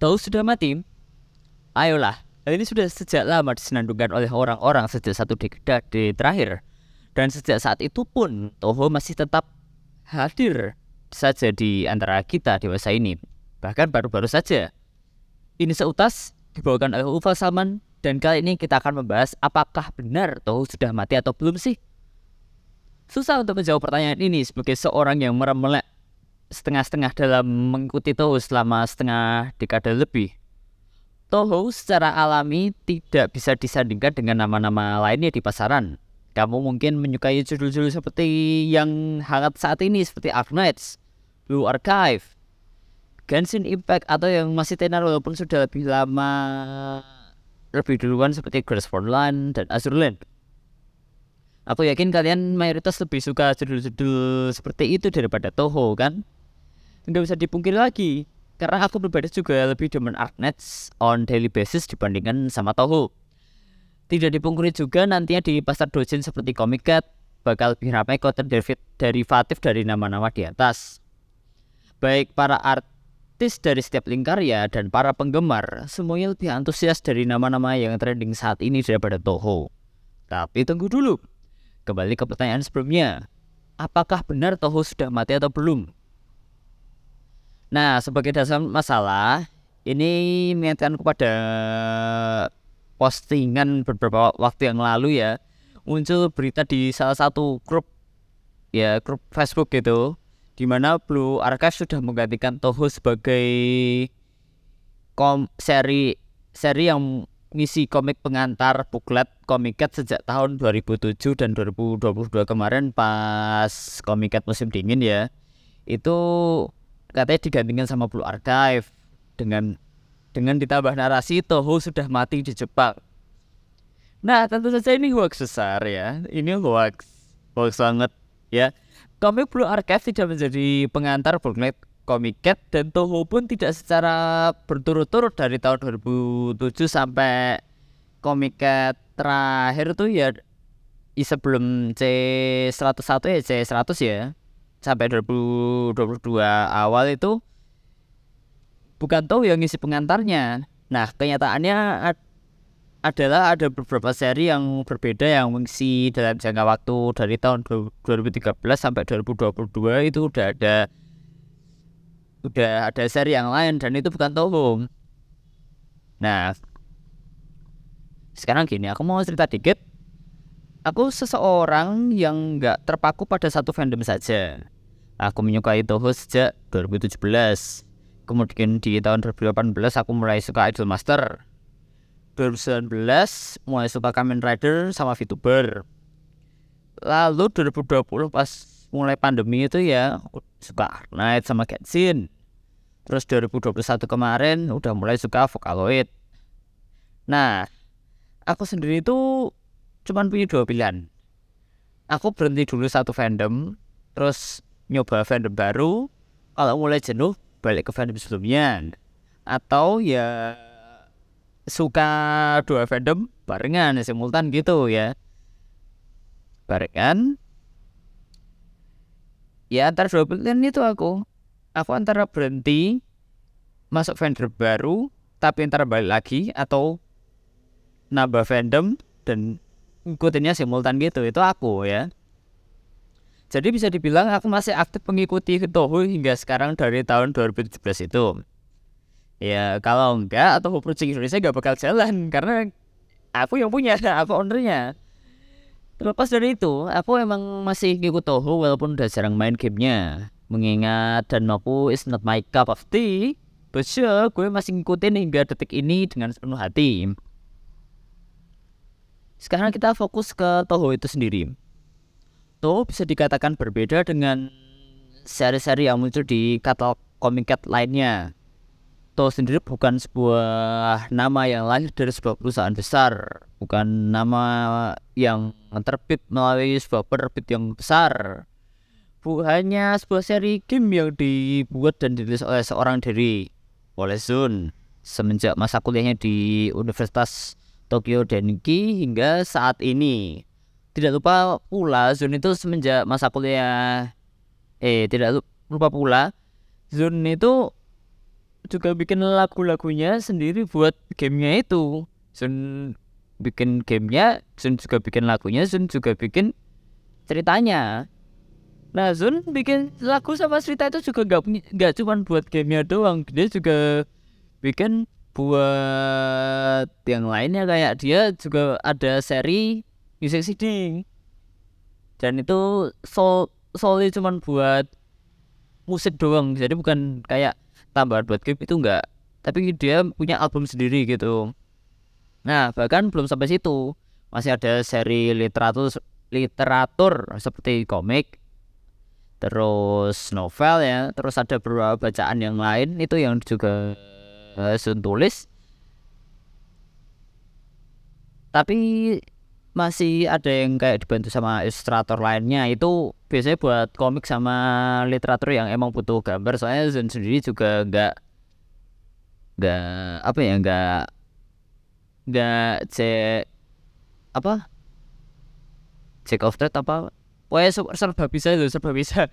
Tahu sudah mati? Ayolah, hal ini sudah sejak lama disenandungkan oleh orang-orang sejak satu dekade terakhir. Dan sejak saat itu pun Toho masih tetap hadir saja di antara kita dewasa ini. Bahkan baru-baru saja. Ini seutas dibawakan oleh Ufal Salman dan kali ini kita akan membahas apakah benar Toho sudah mati atau belum sih? Susah untuk menjawab pertanyaan ini sebagai seorang yang meremelek setengah-setengah dalam mengikuti Toho selama setengah dekade lebih. Toho secara alami tidak bisa disandingkan dengan nama-nama lainnya di pasaran. Kamu mungkin menyukai judul-judul seperti yang hangat saat ini seperti Arknights, Blue Archive, Genshin Impact atau yang masih tenar walaupun sudah lebih lama lebih duluan seperti Grace Land dan Azure Land. Aku yakin kalian mayoritas lebih suka judul-judul seperti itu daripada Toho kan? Nggak bisa dipungkiri lagi karena aku pribadi juga lebih demen Arknets on daily basis dibandingkan sama Toho. Tidak dipungkiri juga nantinya di pasar dojin seperti Comic Cat bakal lebih ramai konten derivatif dari nama-nama di atas. Baik para artis dari setiap lingkar ya dan para penggemar semuanya lebih antusias dari nama-nama yang trending saat ini daripada Toho. Tapi tunggu dulu. Kembali ke pertanyaan sebelumnya. Apakah benar Toho sudah mati atau belum? Nah, sebagai dasar masalah, ini mengingatkan kepada postingan beberapa waktu yang lalu ya, muncul berita di salah satu grup ya grup Facebook gitu, di mana Blue Archive sudah menggantikan Toho sebagai kom seri seri yang ngisi komik pengantar booklet komiket sejak tahun 2007 dan 2022 kemarin pas komiket musim dingin ya. Itu katanya digantikan sama Blue Archive dengan dengan ditambah narasi Toho sudah mati di Jepang. Nah tentu saja ini hoax besar ya, ini hoax hoax banget ya. Komik Blue Archive tidak menjadi pengantar booklet Cat dan Toho pun tidak secara berturut-turut dari tahun 2007 sampai Cat terakhir tuh ya sebelum C101 ya C100 ya sampai 2022 awal itu bukan tahu yang ngisi pengantarnya. Nah, kenyataannya ad adalah ada beberapa seri yang berbeda yang mengisi dalam jangka waktu dari tahun 2013 sampai 2022 itu udah ada udah ada seri yang lain dan itu bukan Toho. Nah, sekarang gini, aku mau cerita dikit aku seseorang yang nggak terpaku pada satu fandom saja. Aku menyukai Toho sejak 2017. Kemudian di tahun 2018 aku mulai suka Idol Master. 2019 mulai suka Kamen Rider sama VTuber. Lalu 2020 pas mulai pandemi itu ya suka Arknight sama Genshin. Terus 2021 kemarin udah mulai suka Vocaloid. Nah, aku sendiri itu cuman punya dua pilihan. Aku berhenti dulu satu fandom terus nyoba fandom baru. Kalau mulai jenuh balik ke fandom sebelumnya. Atau ya suka dua fandom barengan simultan gitu ya. Barengan. Ya antara dua pilihan itu aku. Aku antara berhenti masuk fandom baru tapi antara balik lagi atau nambah fandom dan ngikutinnya simultan gitu itu aku ya. Jadi bisa dibilang aku masih aktif mengikuti Toho hingga sekarang dari tahun 2017 itu. Ya kalau enggak atau Project Indonesia gak bakal jalan karena aku yang punya aku ownernya. Terlepas dari itu aku emang masih ngikut Toho walaupun udah jarang main gamenya. Mengingat dan aku is not my cup of tea but sure, gue masih ngikutin hingga detik ini dengan sepenuh hati sekarang kita fokus ke Toho itu sendiri. Toho bisa dikatakan berbeda dengan seri-seri yang muncul di katalog Comic lainnya. Toho sendiri bukan sebuah nama yang lahir dari sebuah perusahaan besar, bukan nama yang terbit melalui sebuah penerbit yang besar. Hanya sebuah seri game yang dibuat dan ditulis oleh seorang diri, oleh Zun, semenjak masa kuliahnya di Universitas Tokyo Denki hingga saat ini. Tidak lupa pula Zun itu semenjak masa kuliah eh tidak lupa pula Zun itu juga bikin lagu-lagunya sendiri buat gamenya itu Sun bikin gamenya Sun juga bikin lagunya Sun juga bikin ceritanya nah Sun bikin lagu sama cerita itu juga gak nggak cuma buat gamenya doang dia juga bikin buat yang lainnya kayak dia juga ada seri music CD dan itu sol solely cuma buat musik doang. Jadi bukan kayak tambahan buat game itu enggak. Tapi dia punya album sendiri gitu. Nah bahkan belum sampai situ. Masih ada seri literatur literatur seperti komik terus novel ya. Terus ada beberapa bacaan yang lain. Itu yang juga uh, Sun tulis. Tapi masih ada yang kayak dibantu sama ilustrator lainnya. Itu biasanya buat komik sama literatur yang emang butuh gambar. Soalnya Zon sendiri juga nggak nggak apa ya nggak nggak cek apa? Check of trade apa? Wah serba bisa itu serba bisa.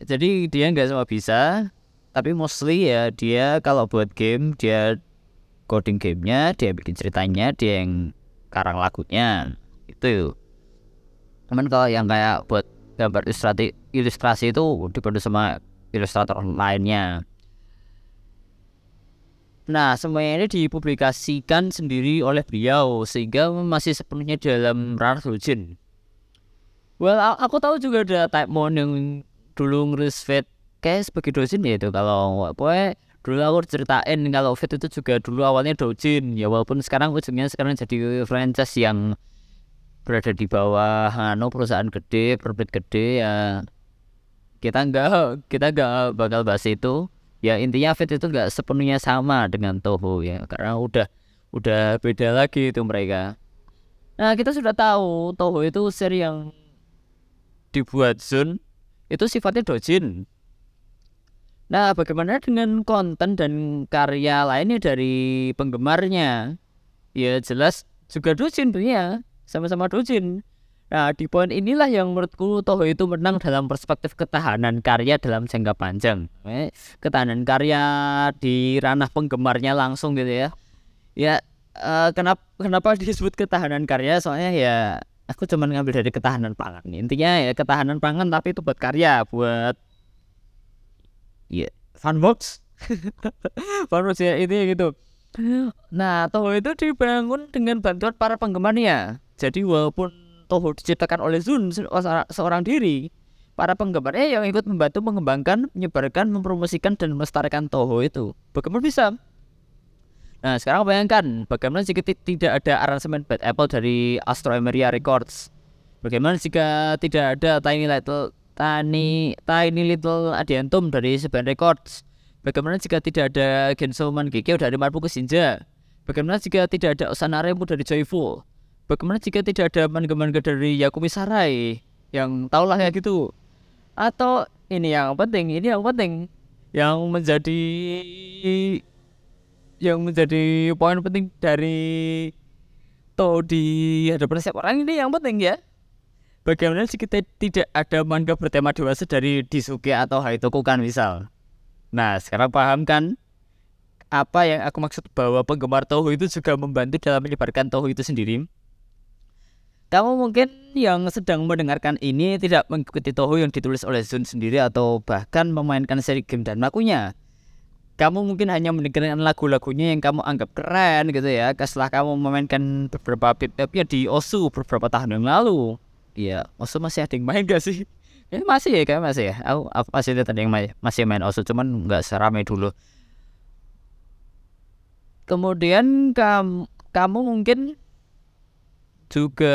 Jadi dia nggak semua bisa tapi mostly ya dia kalau buat game dia coding gamenya dia bikin ceritanya dia yang karang lagunya itu cuman kalau yang kayak buat gambar ilustrasi ilustrasi itu dibantu sama ilustrator lainnya Nah, semuanya ini dipublikasikan sendiri oleh beliau sehingga masih sepenuhnya dalam ranah. Well, aku tahu juga ada Type Mon yang dulu ngeris Fate kayak sebagai dojin ya itu kalau pokoknya dulu aku ceritain kalau Fit itu juga dulu awalnya dojin ya walaupun sekarang ujungnya sekarang jadi franchise yang berada di bawah anu perusahaan gede perbit gede ya kita enggak kita enggak bakal bahas itu. Ya intinya Fit itu enggak sepenuhnya sama dengan Toho ya karena udah udah beda lagi itu mereka. Nah kita sudah tahu Toho itu seri yang dibuat Zun itu sifatnya dojin Nah, bagaimana dengan konten dan karya lainnya dari penggemarnya? Ya jelas juga dojin punya, sama-sama dojin. Nah, di poin inilah yang menurutku Toho itu menang dalam perspektif ketahanan karya dalam jangka panjang. Eh, ketahanan karya di ranah penggemarnya langsung gitu ya. Ya, uh, kenapa kenapa disebut ketahanan karya? Soalnya ya aku cuma ngambil dari ketahanan pangan. Intinya ya ketahanan pangan tapi itu buat karya, buat Iya, yeah. Funbox. Funbox ya ini gitu. Nah, Toho itu dibangun dengan bantuan para penggemarnya. Jadi walaupun Toho diciptakan oleh Zun seorang diri, para penggemarnya yang ikut membantu mengembangkan, menyebarkan, mempromosikan dan melestarikan Toho itu. Bagaimana bisa? Nah, sekarang bayangkan bagaimana jika tidak ada aransemen Bad Apple dari Astro Emeria Records. Bagaimana jika tidak ada Tiny Little Tiny Tiny Little Adiantum dari Seven Records. Bagaimana jika tidak ada Gensoman Gekyo dari Marbuku Shinja? Bagaimana jika tidak ada Osana Remu dari Joyful? Bagaimana jika tidak ada manga-manga dari Yakumi Sarai? Yang tahulah ya gitu. Atau ini yang penting, ini yang penting yang menjadi yang menjadi poin penting dari to di hadapan siapa orang ini yang penting ya Bagaimana jika tidak ada manga bertema dewasa dari Disuke atau Haitoku kan misal? Nah, sekarang paham kan apa yang aku maksud bahwa penggemar Toho itu juga membantu dalam menyebarkan Toho itu sendiri? Kamu mungkin yang sedang mendengarkan ini tidak mengikuti Toho yang ditulis oleh Zun sendiri atau bahkan memainkan seri game dan lakunya. Kamu mungkin hanya mendengarkan lagu-lagunya yang kamu anggap keren gitu ya, setelah kamu memainkan beberapa bit di Osu beberapa tahun yang lalu. Iya, Osu masih ada yang main gak sih? Ya masih ya kayak masih ya. Aku, aku masih ada yang main, masih main Osu cuman nggak seramai dulu. Kemudian kamu kamu mungkin juga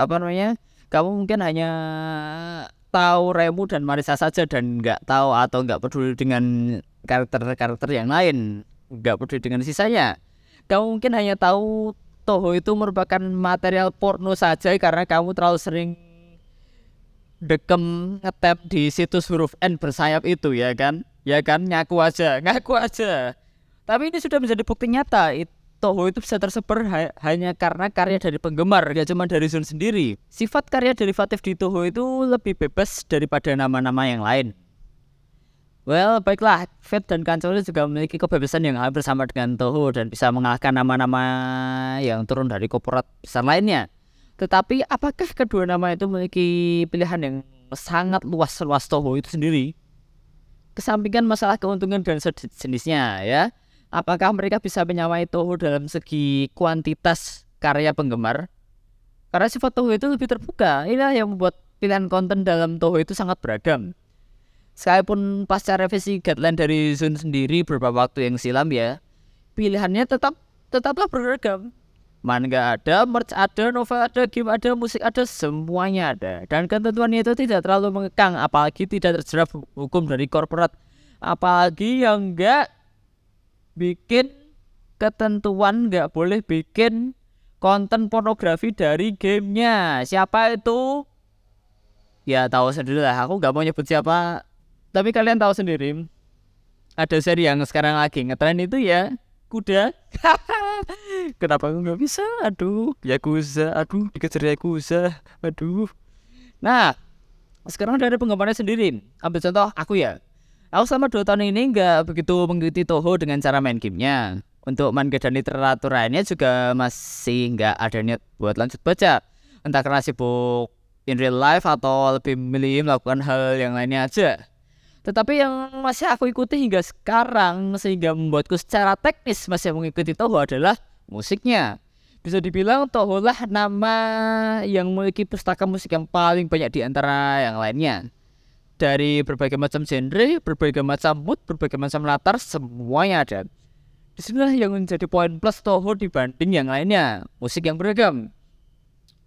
apa namanya? Kamu mungkin hanya tahu Remu dan Marisa saja dan nggak tahu atau nggak peduli dengan karakter-karakter yang lain, nggak peduli dengan sisanya. Kamu mungkin hanya tahu Toho itu merupakan material porno saja karena kamu terlalu sering dekem ngetap di situs huruf N bersayap itu ya kan? Ya kan? Ngaku aja ngaku aja. Tapi ini sudah menjadi bukti nyata Toho itu bisa tersebar ha hanya karena karya dari penggemar gak cuma dari Zun sendiri. Sifat karya derivatif di Toho itu lebih bebas daripada nama-nama yang lain Well, baiklah, Fate dan Kancoli juga memiliki kebebasan yang hampir sama dengan Toho dan bisa mengalahkan nama-nama yang turun dari korporat besar lainnya. Tetapi apakah kedua nama itu memiliki pilihan yang sangat luas luas Toho itu sendiri? Kesampingkan masalah keuntungan dan sejenisnya ya. Apakah mereka bisa menyamai Toho dalam segi kuantitas karya penggemar? Karena sifat Toho itu lebih terbuka. Inilah yang membuat pilihan konten dalam Toho itu sangat beragam sekalipun pasca revisi guideline dari Zone sendiri beberapa waktu yang silam ya, pilihannya tetap tetaplah beragam. Manga ada, merch ada, novel ada, game ada, musik ada, semuanya ada. Dan ketentuannya itu tidak terlalu mengekang, apalagi tidak terjerat hukum dari korporat. Apalagi yang enggak bikin ketentuan nggak boleh bikin konten pornografi dari gamenya. Siapa itu? Ya tahu sendiri lah, aku nggak mau nyebut siapa tapi kalian tahu sendiri, ada seri yang sekarang lagi ngetren itu ya kuda. Kenapa aku nggak bisa? Aduh, ya Yakuza, aduh dikejar Yakuza, aduh. Nah, sekarang dari penggemarnya sendiri. Ambil contoh aku ya. Aku selama dua tahun ini nggak begitu mengikuti Toho dengan cara main gamenya. Untuk manga dan literatur lainnya juga masih nggak ada niat buat lanjut baca. Entah karena sibuk in real life atau lebih memilih melakukan hal yang lainnya aja. Tetapi yang masih aku ikuti hingga sekarang sehingga membuatku secara teknis masih mengikuti Toho adalah musiknya. Bisa dibilang Toho lah nama yang memiliki pustaka musik yang paling banyak di antara yang lainnya. Dari berbagai macam genre, berbagai macam mood, berbagai macam latar, semuanya ada. Di sinilah yang menjadi poin plus Toho dibanding yang lainnya, musik yang beragam.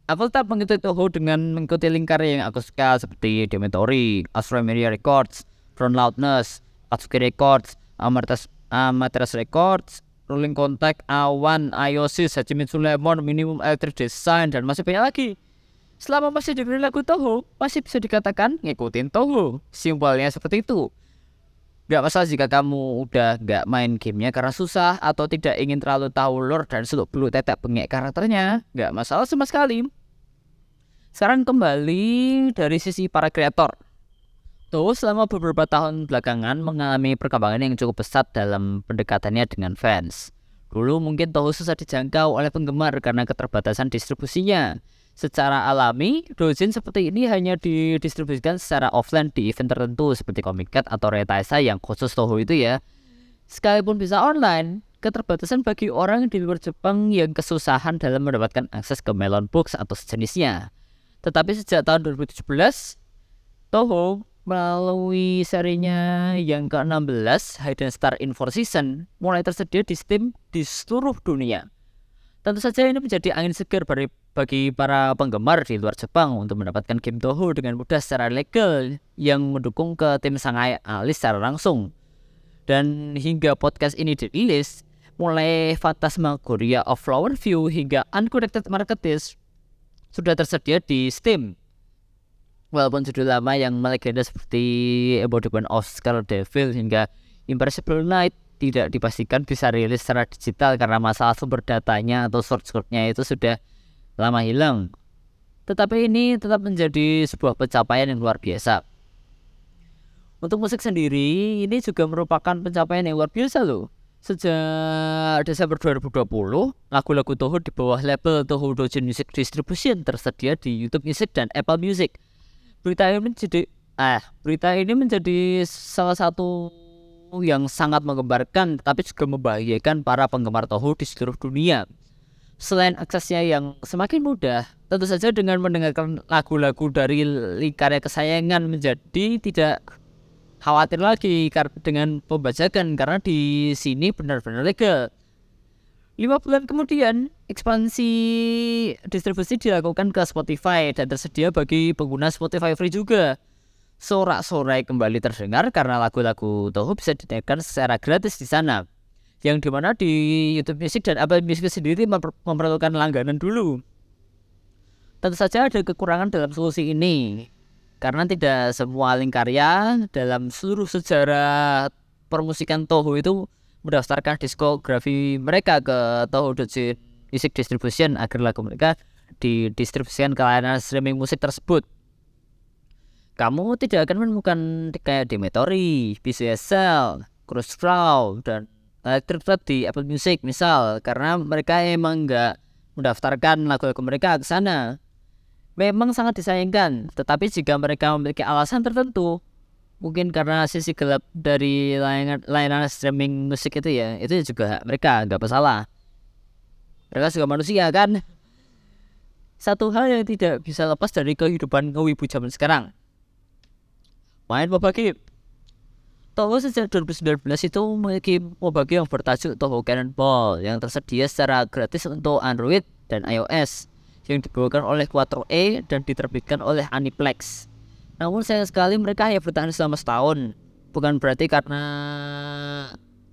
Aku tetap mengikuti Toho dengan mengikuti lingkar yang aku suka seperti Demetori, Astro Media Records, Front Loudness, Atsuki Records, Amartas, Amaterasu Records, Rolling Contact, Awan, Iosis, Hachimitsu Lemon, Minimum Electric Design, dan masih banyak lagi. Selama masih dengerin lagu Toho, masih bisa dikatakan ngikutin Toho. Simpelnya seperti itu. Gak masalah jika kamu udah gak main gamenya karena susah atau tidak ingin terlalu tahu lore dan seluk beluk tetek bengek karakternya. Gak masalah sama sekali. Sekarang kembali dari sisi para kreator. Tuh selama beberapa tahun belakangan mengalami perkembangan yang cukup pesat dalam pendekatannya dengan fans. Dulu mungkin Toho susah dijangkau oleh penggemar karena keterbatasan distribusinya. Secara alami, dojin seperti ini hanya didistribusikan secara offline di event tertentu seperti Comic Cat atau Retaisa yang khusus Toho itu ya. Sekalipun bisa online, keterbatasan bagi orang di luar Jepang yang kesusahan dalam mendapatkan akses ke Melon Books atau sejenisnya. Tetapi sejak tahun 2017, Toho melalui serinya yang ke-16 Hidden Star in Four Season mulai tersedia di Steam di seluruh dunia. Tentu saja ini menjadi angin segar bagi, para penggemar di luar Jepang untuk mendapatkan game Toho dengan mudah secara legal yang mendukung ke tim Sangai Alice secara langsung. Dan hingga podcast ini dirilis, mulai Phantasmagoria of Flower View hingga Unconnected Marketis sudah tersedia di Steam walaupun judul lama yang melegenda seperti Embodiment of Scarlet Devil hingga Impossible Night tidak dipastikan bisa rilis secara digital karena masalah sumber datanya atau source code-nya itu sudah lama hilang. Tetapi ini tetap menjadi sebuah pencapaian yang luar biasa. Untuk musik sendiri, ini juga merupakan pencapaian yang luar biasa loh. Sejak Desember 2020, lagu-lagu Toho di bawah label Toho Dojin Music Distribution tersedia di YouTube Music dan Apple Music berita ini menjadi eh berita ini menjadi salah satu yang sangat menggembarkan tetapi juga membahagiakan para penggemar Toho di seluruh dunia. Selain aksesnya yang semakin mudah, tentu saja dengan mendengarkan lagu-lagu dari lingkarnya kesayangan menjadi tidak khawatir lagi dengan pembajakan karena di sini benar-benar legal. Lima bulan kemudian, ekspansi distribusi dilakukan ke Spotify dan tersedia bagi pengguna Spotify free juga. Sorak-sorai kembali terdengar karena lagu-lagu Toho bisa didengarkan secara gratis di sana. Yang di mana di YouTube Music dan Apple Music sendiri memerlukan langganan dulu. Tentu saja ada kekurangan dalam solusi ini. Karena tidak semua link karya dalam seluruh sejarah permusikan Toho itu mendaftarkan diskografi mereka ke Toho Dojin Music Distribution agar lagu mereka didistribusikan ke layanan streaming musik tersebut. kamu tidak akan menemukan kayak Demetori, PCSL, Crosscrow dan Electric Club di Apple Music misal karena mereka emang nggak mendaftarkan lagu-lagu mereka ke sana. Memang sangat disayangkan, tetapi jika mereka memiliki alasan tertentu, mungkin karena sisi gelap dari layanan, layanan streaming musik itu ya, itu juga mereka nggak masalah. Mereka juga manusia kan. Satu hal yang tidak bisa lepas dari kehidupan ngewibu zaman sekarang. Main MOBA game. Toho sejak 2019 itu memiliki MOBA game yang bertajuk Toho Cannonball yang tersedia secara gratis untuk Android dan iOS yang dibawakan oleh Quattro E dan diterbitkan oleh Aniplex. Namun sayang sekali mereka hanya bertahan selama setahun. Bukan berarti karena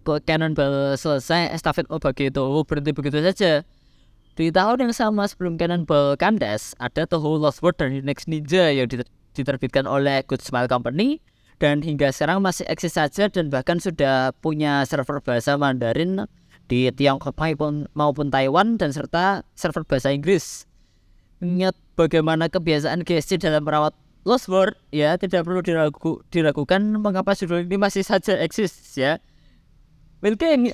Cannonball selesai, estafet Obage Toho berhenti begitu saja. Di tahun yang sama sebelum Cannonball kandas, ada Toho Lost World dan Next Ninja yang diterbitkan oleh Good Smile Company dan hingga sekarang masih eksis saja dan bahkan sudah punya server bahasa Mandarin di Tiongkok maupun, maupun Taiwan dan serta server bahasa Inggris. Ingat bagaimana kebiasaan GSC dalam merawat Lost World ya tidak perlu diragu, diragukan mengapa judul ini masih saja eksis ya. Milking,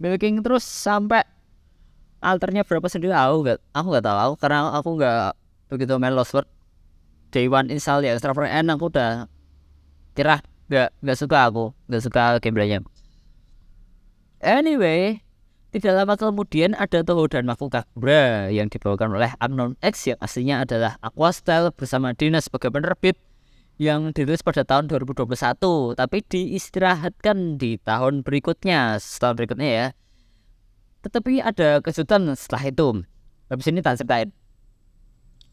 milking terus sampai alternya berapa sendiri? Aku nggak aku nggak tahu. Karena aku nggak begitu main Lost World. Day one install ya server N aku udah tirah nggak nggak suka aku nggak suka gameplaynya. Anyway, tidak lama kemudian ada Toho dan Mafu Kagura yang dibawakan oleh Unknown X yang aslinya adalah Aqua Style bersama Dina sebagai penerbit yang dirilis pada tahun 2021 tapi diistirahatkan di tahun berikutnya setahun berikutnya ya. Tetapi ada kejutan setelah itu. Habis ini tak ceritain.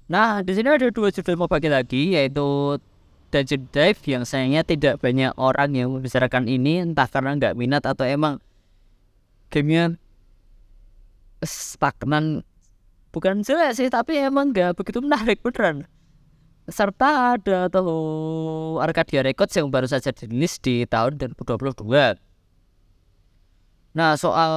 Nah di sini ada dua judul mau bagi lagi yaitu Dungeon Dive yang sayangnya tidak banyak orang yang membicarakan ini entah karena nggak minat atau emang gamenya stagnan. Bukan jelek sih tapi emang nggak begitu menarik beneran. Serta ada tuh Arcadia Records yang baru saja dirilis di tahun 2022 nah soal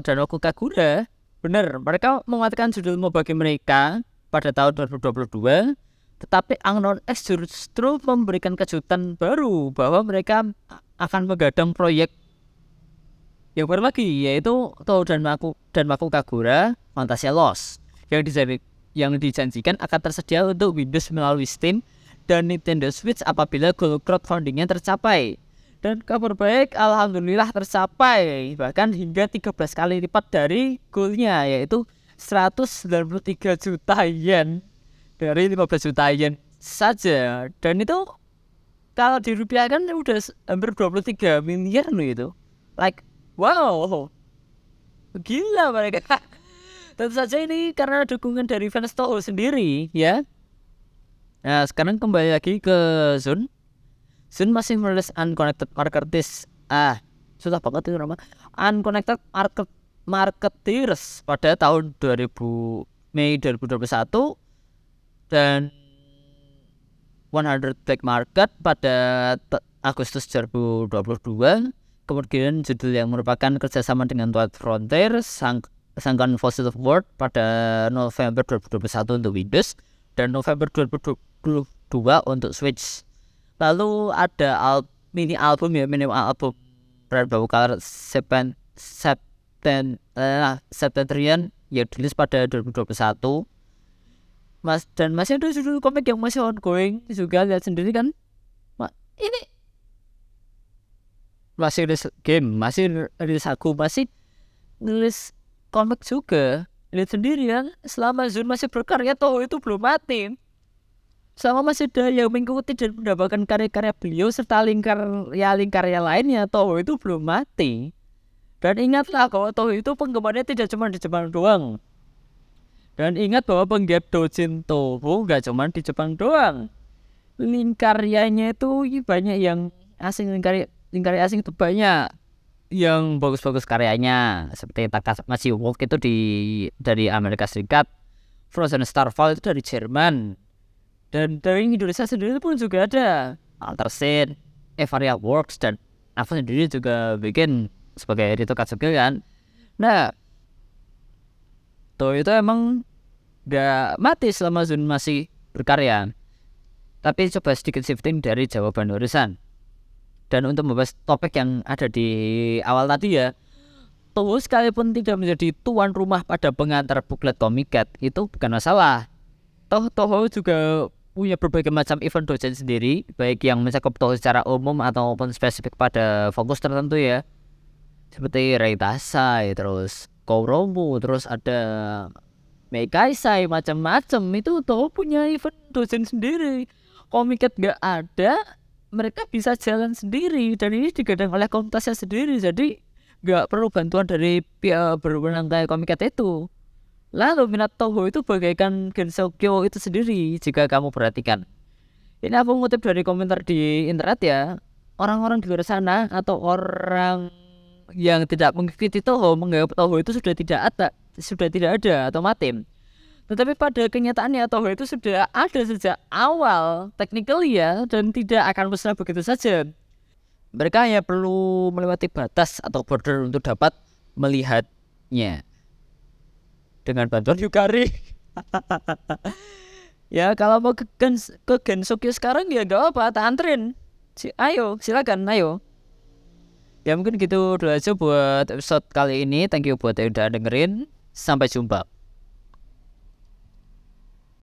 Danoku Kagura bener mereka mengatakan judul mau bagi mereka pada tahun 2022 tetapi Unknown X justru memberikan kejutan baru bahwa mereka akan menggadang proyek yang baru lagi yaitu Toho dan Maku dan Maku Kagura Fantasia Lost yang dijanji, yang dijanjikan akan tersedia untuk Windows melalui Steam dan Nintendo Switch apabila goal crowdfundingnya tercapai. Dan kabar baik, alhamdulillah tercapai bahkan hingga 13 kali lipat dari goalnya yaitu 193 juta yen. Dari 15 juta yen saja. Dan itu kalau dirupiahkan udah hampir 23 miliar loh itu. Like Wow, gila mereka. Tentu saja ini karena dukungan dari fans Toho sendiri, ya. Nah, sekarang kembali lagi ke Zun. Zun masih merilis Unconnected Marketers. Ah, susah banget itu nama. Unconnected Market Marketeers pada tahun 2000 Mei 2021 dan 100 Black Market pada Agustus 2022 kemudian judul yang merupakan kerjasama dengan Twilight Frontier sang sangkan Fossil of World pada November 2021 untuk Windows dan November 2022 untuk Switch. Lalu ada al mini album ya mini album. Rainbow Color Sepen Septen eh, Septentrian yang dirilis pada 2021 Mas dan masih ada judul komik yang masih ongoing juga lihat sendiri kan? Ini masih rilis game masih rilis aku masih nulis komik juga. Lihat sendiri kan selama Zun masih berkarya toh itu belum mati. Selama masih ada yang mengikuti dan mendapatkan karya-karya beliau serta lingkar ya lingkarnya lainnya toh itu belum mati. Dan ingatlah bahwa toh itu penggemarnya tidak cuma di Jepang doang. Dan ingat bahwa penggiat Dojin Toho gak cuma di Jepang doang. Lingkaryanya itu banyak yang asing lingkar karya asing itu banyak yang bagus-bagus karyanya seperti Takashi Wolf itu di dari Amerika Serikat Frozen Starfall itu dari Jerman dan dari Indonesia sendiri pun juga ada. Altersin, Evaria Works dan aku sendiri juga bikin sebagai Rito Katsuki kan? Nah tuh itu emang gak mati selama Zun masih berkarya. Tapi coba sedikit shifting dari jawaban Horizon. Dan untuk membahas topik yang ada di awal tadi ya, Toho sekalipun tidak menjadi tuan rumah pada pengantar buklet komiket itu bukan masalah. Toh Toho juga punya berbagai macam event dosen sendiri, baik yang mencakup Toho secara umum ataupun spesifik pada fokus tertentu ya. Seperti Reitasai, terus Kouromu, terus ada Meikaisai, macam-macam. Itu Toho punya event dosen sendiri. Komiket gak ada, mereka bisa jalan sendiri dan ini digadang oleh komunitasnya sendiri jadi nggak perlu bantuan dari pihak berwenang kayak komiket itu. Lalu minat Toho itu bagaikan Gensokyo itu sendiri jika kamu perhatikan. Ini aku ngutip dari komentar di internet ya. Orang-orang di luar sana atau orang yang tidak mengikuti Toho menganggap Toho itu sudah tidak ada sudah tidak ada atau mati tetapi pada kenyataannya Toho itu sudah ada sejak awal technically ya dan tidak akan musnah begitu saja. Mereka hanya perlu melewati batas atau border untuk dapat melihatnya dengan bantuan Yukari. ya kalau mau ke, Gens, ke Gensokyo sekarang ya gak apa, tak antrin. Si, ayo, silakan, ayo. Ya mungkin gitu dulu aja buat episode kali ini. Thank you buat yang udah dengerin. Sampai jumpa.